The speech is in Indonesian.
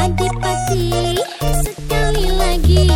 Adipati sekali lagi.